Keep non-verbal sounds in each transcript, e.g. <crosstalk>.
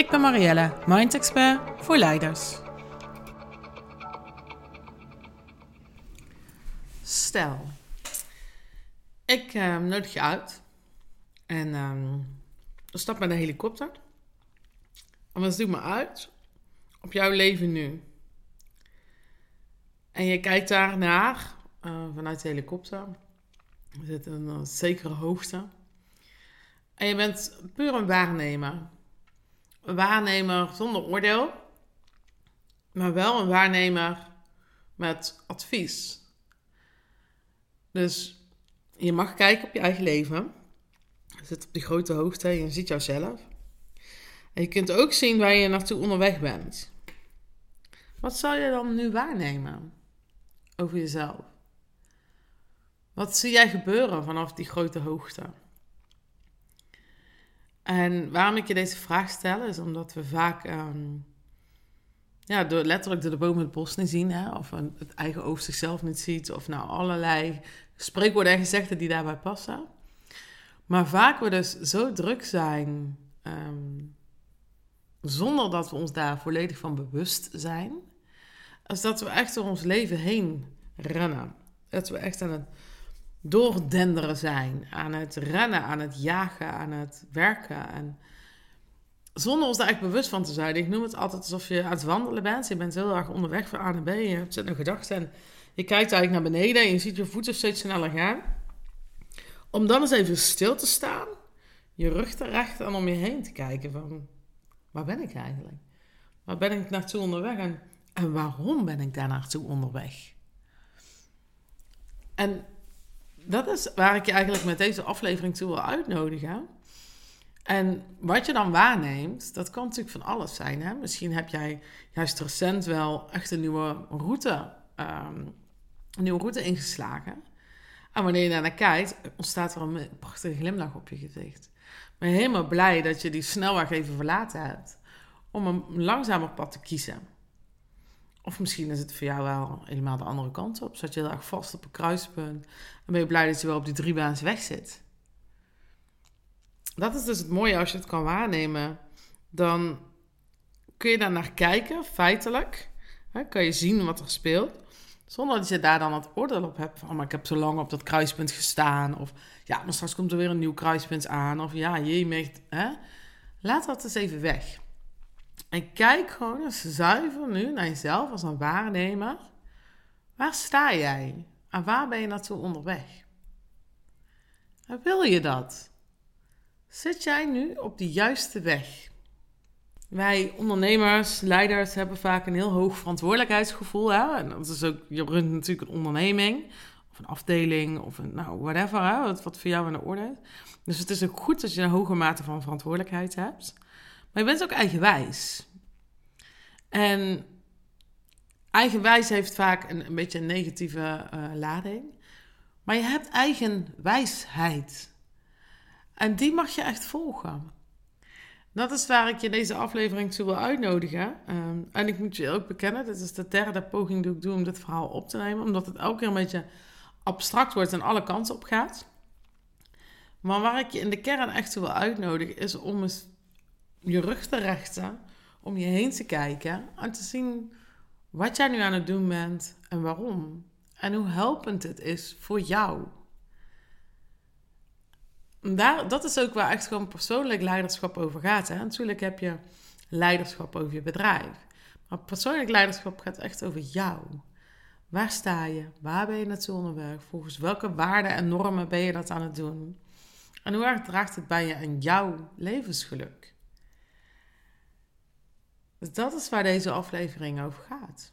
Ik ben Marielle, Mind Expert voor leiders. Stel, ik uh, nodig je uit en uh, stap met een helikopter. En dan zoek me uit op jouw leven nu. En je kijkt daar naar uh, vanuit de helikopter. Zitten in een zekere hoogte. En je bent puur een waarnemer. Waarnemer zonder oordeel, maar wel een waarnemer met advies. Dus je mag kijken op je eigen leven. Je zit op die grote hoogte en je ziet jouzelf. En je kunt ook zien waar je naartoe onderweg bent. Wat zou je dan nu waarnemen over jezelf? Wat zie jij gebeuren vanaf die grote hoogte? En waarom ik je deze vraag stel, is omdat we vaak um, ja, door, letterlijk door de bomen het bos niet zien, hè, of het eigen oog zichzelf niet ziet, of nou allerlei spreekwoorden en gezegden die daarbij passen. Maar vaak we dus zo druk zijn, um, zonder dat we ons daar volledig van bewust zijn, als dat we echt door ons leven heen rennen. Dat we echt aan het doordenderen zijn, aan het rennen, aan het jagen, aan het werken. En zonder ons daar echt bewust van te zijn. Ik noem het altijd alsof je aan het wandelen bent. Je bent heel erg onderweg van A naar B. Je hebt een gedachte en je kijkt eigenlijk naar beneden en je ziet je voeten steeds sneller gaan. Om dan eens even stil te staan, je rug te en om je heen te kijken van... Waar ben ik eigenlijk? Waar ben ik naartoe onderweg en, en waarom ben ik daar naartoe onderweg? En dat is waar ik je eigenlijk met deze aflevering toe wil uitnodigen. En wat je dan waarneemt, dat kan natuurlijk van alles zijn. Hè? Misschien heb jij juist recent wel echt een nieuwe route, um, een nieuwe route ingeslagen. En wanneer je naar kijkt, ontstaat er een prachtige glimlach op je gezicht. Je helemaal blij dat je die snelweg even verlaten hebt. Om een langzamer pad te kiezen. Of misschien is het voor jou wel helemaal de andere kant op. Zat je heel erg vast op een kruispunt. En ben je blij dat je wel op die driebaans weg zit. Dat is dus het mooie als je het kan waarnemen. Dan kun je daar naar kijken, feitelijk. Hè, kan je zien wat er speelt. Zonder dat je daar dan het oordeel op hebt van... maar ik heb zo lang op dat kruispunt gestaan. Of ja, maar straks komt er weer een nieuw kruispunt aan. Of ja, je hè. Laat dat eens even weg. En kijk gewoon eens zuiver nu naar jezelf als een waarnemer. Waar sta jij? En waar ben je naartoe onderweg? Wil je dat? Zit jij nu op de juiste weg? Wij ondernemers, leiders hebben vaak een heel hoog verantwoordelijkheidsgevoel. Hè? En dat is ook, je runt natuurlijk een onderneming, of een afdeling, of een, nou, whatever, hè? Wat, wat voor jou aan de orde is. Dus het is ook goed dat je een hoge mate van verantwoordelijkheid hebt. Maar je bent ook eigenwijs. En eigenwijs heeft vaak een, beetje een negatieve uh, lading. Maar je hebt eigen wijsheid. En die mag je echt volgen. Dat is waar ik je deze aflevering toe wil uitnodigen. Um, en ik moet je ook bekennen, dit is de derde poging die ik doe om dit verhaal op te nemen. Omdat het elke keer een beetje abstract wordt en alle kanten op gaat. Maar waar ik je in de kern echt toe wil uitnodigen, is om eens je rug te rechten, om je heen te kijken en te zien wat jij nu aan het doen bent en waarom. En hoe helpend het is voor jou. Daar, dat is ook waar echt gewoon persoonlijk leiderschap over gaat. Hè? Natuurlijk heb je leiderschap over je bedrijf. Maar persoonlijk leiderschap gaat echt over jou. Waar sta je? Waar ben je naartoe onderweg? Volgens welke waarden en normen ben je dat aan het doen? En hoe erg draagt het bij je aan jouw levensgeluk? Dus dat is waar deze aflevering over gaat.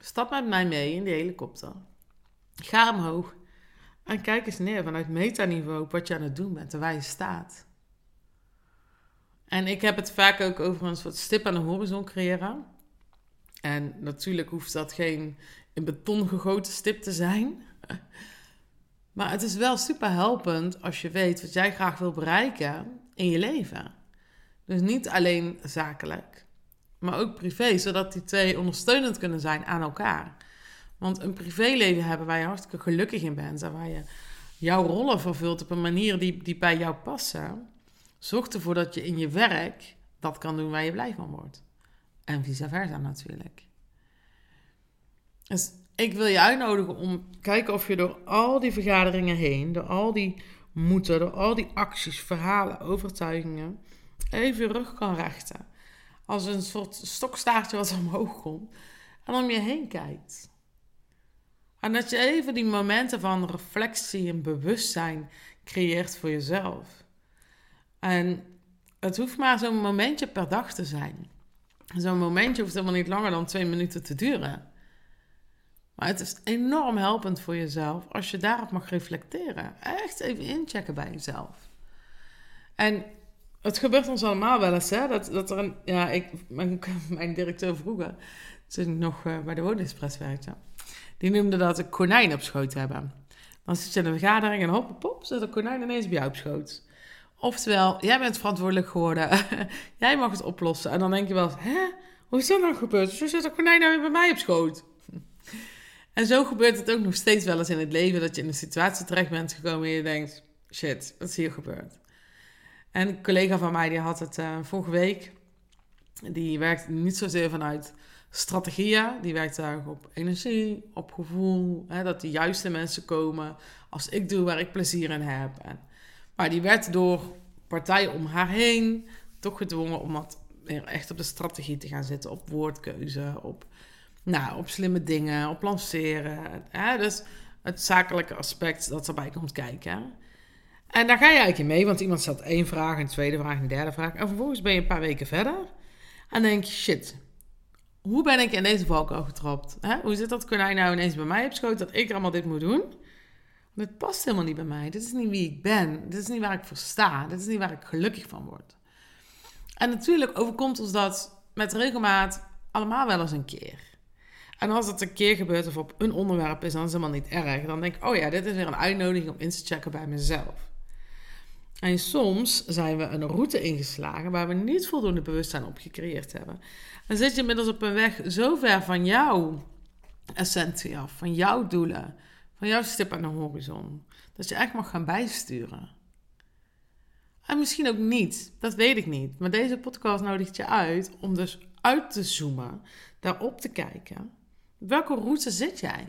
Stap met mij mee in die helikopter. Ga omhoog en kijk eens neer vanuit metaniveau op wat je aan het doen bent en waar je staat. En ik heb het vaak ook over een soort stip aan de horizon creëren. En natuurlijk hoeft dat geen in beton gegoten stip te zijn. <laughs> Maar het is wel super helpend als je weet wat jij graag wil bereiken in je leven. Dus niet alleen zakelijk, maar ook privé, zodat die twee ondersteunend kunnen zijn aan elkaar. Want een privéleven hebben waar je hartstikke gelukkig in bent en waar je jouw rollen vervult op een manier die, die bij jou passen, zorgt ervoor dat je in je werk dat kan doen waar je blij van wordt. En vice versa natuurlijk. Dus ik wil je uitnodigen om kijken of je door al die vergaderingen heen, door al die moeten, door al die acties, verhalen, overtuigingen, even je rug kan rechten. Als een soort stokstaartje wat omhoog komt. En om je heen kijkt. En dat je even die momenten van reflectie en bewustzijn creëert voor jezelf. En het hoeft maar zo'n momentje per dag te zijn. Zo'n momentje hoeft helemaal niet langer dan twee minuten te duren. Maar het is enorm helpend voor jezelf als je daarop mag reflecteren. Echt even inchecken bij jezelf. En het gebeurt ons allemaal wel eens, hè? Dat, dat er een. Ja, ik, mijn, mijn directeur vroeger, toen ik nog uh, bij de Woningexpress werkte, die noemde dat een konijn op schoot hebben. Dan zit je in een vergadering en hop, pop, zit een konijn ineens bij jou op schoot. Oftewel, jij bent verantwoordelijk geworden, <laughs> jij mag het oplossen. En dan denk je wel, hè, hoe is dat nou gebeurd? Zo zit een konijn nou weer bij mij op schoot. <laughs> En zo gebeurt het ook nog steeds wel eens in het leven dat je in een situatie terecht bent gekomen en je denkt: shit, wat is hier gebeurd? En een collega van mij die had het uh, vorige week. Die werkt niet zozeer vanuit strategieën, die werkt daar op energie, op gevoel, hè, dat de juiste mensen komen als ik doe waar ik plezier in heb. En, maar die werd door partijen om haar heen toch gedwongen om wat meer echt op de strategie te gaan zitten, op woordkeuze, op nou, op slimme dingen, op lanceren. Hè? Dus het zakelijke aspect dat erbij komt kijken. En daar ga je eigenlijk mee, want iemand stelt één vraag, een tweede vraag, een derde vraag. En vervolgens ben je een paar weken verder. En denk je, shit, hoe ben ik in deze valkuil getrapt? Hè? Hoe zit dat konijn nou ineens bij mij op schoot dat ik allemaal dit moet doen? Dit past helemaal niet bij mij. Dit is niet wie ik ben. Dit is niet waar ik voor sta. Dit is niet waar ik gelukkig van word. En natuurlijk overkomt ons dat met regelmaat allemaal wel eens een keer. En als het een keer gebeurt of op een onderwerp is, dan is het helemaal niet erg. Dan denk ik, oh ja, dit is weer een uitnodiging om in te checken bij mezelf. En soms zijn we een route ingeslagen waar we niet voldoende bewustzijn op gecreëerd hebben. En zit je inmiddels op een weg zo ver van jouw essentie af, van jouw doelen, van jouw stip aan de horizon, dat je echt mag gaan bijsturen. En misschien ook niet, dat weet ik niet. Maar deze podcast nodigt je uit om dus uit te zoomen, daarop te kijken welke route zit jij?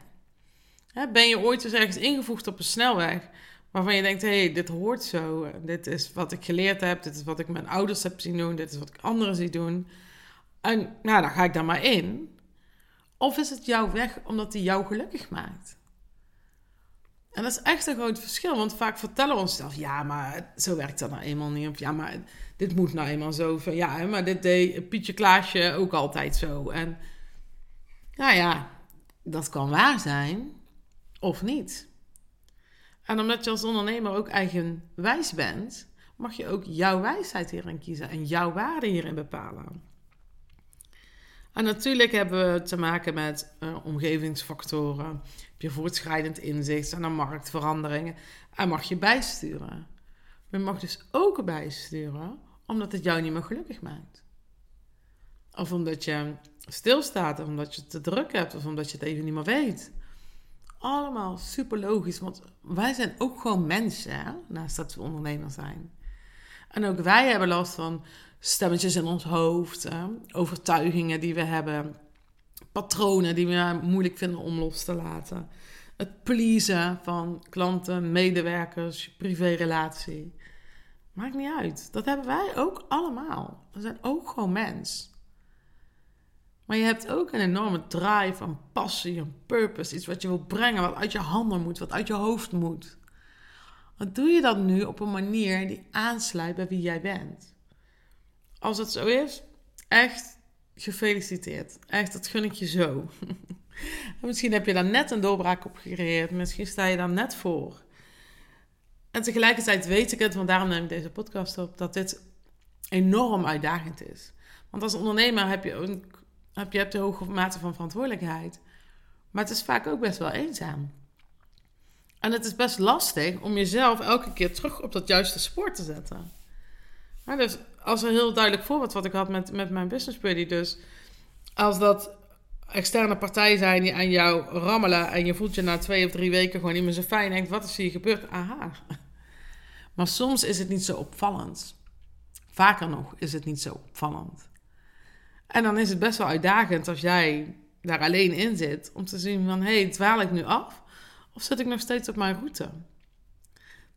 ben je ooit eens ergens ingevoegd op een snelweg waarvan je denkt: hé, hey, dit hoort zo. Dit is wat ik geleerd heb. Dit is wat ik mijn ouders heb zien doen. Dit is wat ik anderen zie doen. En nou, dan ga ik daar maar in. Of is het jouw weg omdat die jou gelukkig maakt? En dat is echt een groot verschil, want vaak vertellen we onszelf: ja, maar zo werkt dat nou eenmaal niet. Of ja, maar dit moet nou eenmaal zo. Van, ja, maar dit deed Pietje Klaasje ook altijd zo. En nou ja, dat kan waar zijn of niet. En omdat je als ondernemer ook eigenwijs bent, mag je ook jouw wijsheid hierin kiezen en jouw waarde hierin bepalen. En natuurlijk hebben we te maken met uh, omgevingsfactoren. Heb je voortschrijdend inzicht en marktveranderingen. En mag je bijsturen. Maar je mag dus ook bijsturen omdat het jou niet meer gelukkig maakt. Of omdat je stilstaat, of omdat je te druk hebt, of omdat je het even niet meer weet. Allemaal super logisch, want wij zijn ook gewoon mensen, hè? naast dat we ondernemer zijn. En ook wij hebben last van stemmetjes in ons hoofd, hè? overtuigingen die we hebben, patronen die we moeilijk vinden om los te laten. Het pleasen van klanten, medewerkers, privérelatie. Maakt niet uit. Dat hebben wij ook allemaal. We zijn ook gewoon mens. Maar je hebt ook een enorme drive, een passie, een purpose. Iets wat je wil brengen, wat uit je handen moet, wat uit je hoofd moet. Wat doe je dat nu op een manier die aansluit bij wie jij bent? Als het zo is, echt gefeliciteerd. Echt, dat gun ik je zo. <laughs> misschien heb je daar net een doorbraak op gecreëerd. Misschien sta je daar net voor. En tegelijkertijd weet ik het, want daarom neem ik deze podcast op, dat dit enorm uitdagend is. Want als ondernemer heb je, een, je hebt de hoge mate van verantwoordelijkheid. Maar het is vaak ook best wel eenzaam. En het is best lastig om jezelf elke keer terug op dat juiste spoor te zetten. Maar dus als een heel duidelijk voorbeeld wat ik had met, met mijn business buddy. Dus als dat externe partijen zijn die aan jou rammelen en je voelt je na twee of drie weken gewoon niet meer zo fijn en denkt, wat is hier gebeurd? Aha. Maar soms is het niet zo opvallend. Vaker nog is het niet zo opvallend. En dan is het best wel uitdagend als jij daar alleen in zit om te zien van, hé, hey, dwaal ik nu af? Of zit ik nog steeds op mijn route?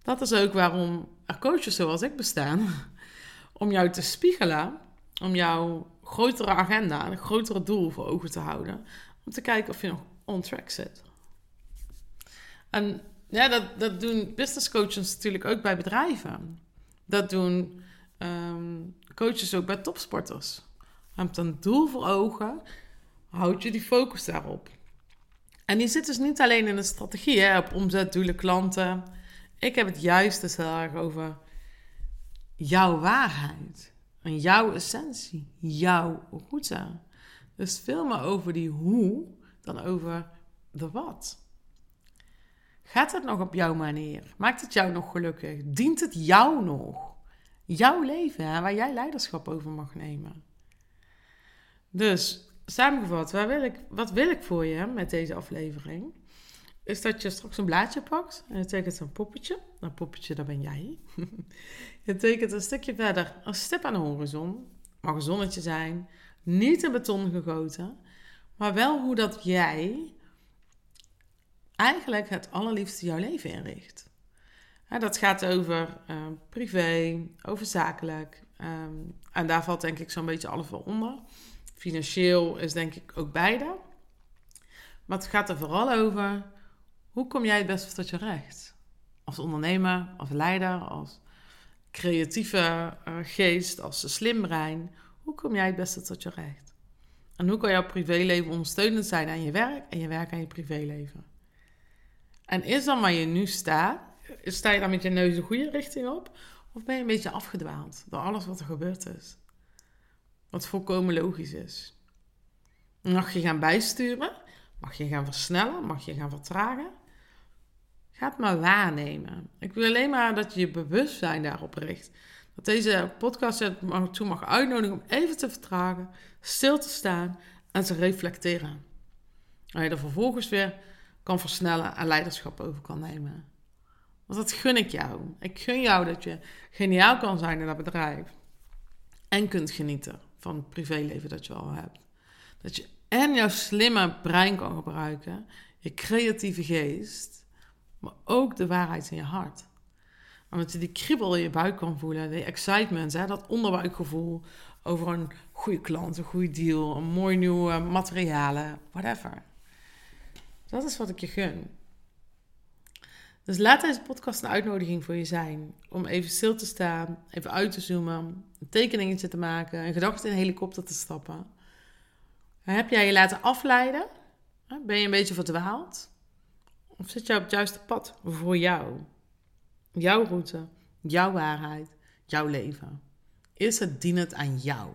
Dat is ook waarom er coaches zoals ik bestaan. <laughs> Om jou te spiegelen, om jouw grotere agenda, een grotere doel voor ogen te houden. Om te kijken of je nog on track zit. En ja, dat, dat doen business coaches natuurlijk ook bij bedrijven. Dat doen ehm, coaches ook bij topsporters. Hebt een doel voor ogen, houd je die focus daarop. En die zit dus niet alleen in de strategie, hè, op omzet, doelen, klanten. Ik heb het juist dus heel erg over jouw waarheid. En jouw essentie, jouw route. Dus veel meer over die hoe dan over de wat. Gaat het nog op jouw manier? Maakt het jou nog gelukkig? Dient het jou nog? Jouw leven, hè, waar jij leiderschap over mag nemen. Dus samengevat, waar wil ik, wat wil ik voor je met deze aflevering? Is dat je straks een blaadje pakt en je tekent een poppetje. Een poppetje, dat ben jij. <laughs> je tekent een stukje verder een stip aan de horizon. Mag een zonnetje zijn. Niet in beton gegoten. Maar wel hoe dat jij eigenlijk het allerliefste jouw leven inricht. dat gaat over uh, privé, over zakelijk. Ehm, en daar valt denk ik zo'n beetje alles wel onder. Financieel is denk ik ook beide. Maar het gaat er vooral over hoe kom jij het beste tot je recht? Als ondernemer, als leider, als creatieve uh, geest, als slim brein. Hoe kom jij het beste tot je recht? En hoe kan jouw privéleven ondersteunend zijn aan je werk en je werk aan je privéleven? En is dan waar je nu staat, sta je dan met je neus de goede richting op? Of ben je een beetje afgedwaald door alles wat er gebeurd is? Wat volkomen logisch is. Mag je gaan bijsturen? Mag je gaan versnellen? Mag je gaan vertragen? Ga het maar waarnemen. Ik wil alleen maar dat je je bewustzijn daarop richt. Dat deze podcast je toe mag uitnodigen om even te vertragen, stil te staan en te reflecteren. En je er vervolgens weer kan versnellen en leiderschap over kan nemen. Want dat gun ik jou. Ik gun jou dat je geniaal kan zijn in dat bedrijf. En kunt genieten van het privéleven dat je al hebt. Dat je en jouw slimme brein kan gebruiken, je creatieve geest, maar ook de waarheid in je hart. Omdat je die kriebel in je buik kan voelen, die excitement, hè, dat onderbuikgevoel over een goede klant, een goede deal, een mooi nieuwe materialen, whatever. Dat is wat ik je gun. Dus laat deze podcast een uitnodiging voor je zijn. Om even stil te staan, even uit te zoomen, een tekeningetje te maken, een gedachte in een helikopter te stappen. Heb jij je laten afleiden? Ben je een beetje verdwaald? Of zit je op het juiste pad voor jou? Jouw route, jouw waarheid, jouw leven. Is het dienend aan jou?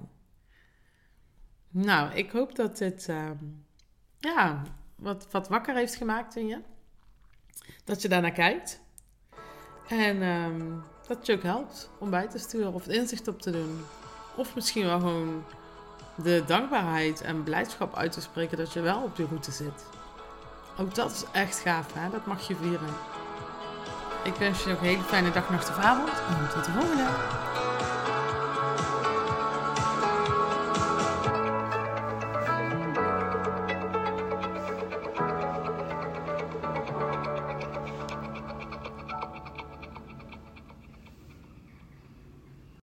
Nou, ik hoop dat dit ehm, ja, wat, wat wakker heeft gemaakt in je. Dat je daarnaar kijkt. En um, dat je ook helpt om bij te sturen of het inzicht op te doen. Of misschien wel gewoon de dankbaarheid en blijdschap uit te spreken dat je wel op je route zit. Ook dat is echt gaaf, hè? Dat mag je vieren. Ik wens je nog een hele fijne dag, nacht of avond. En tot de volgende.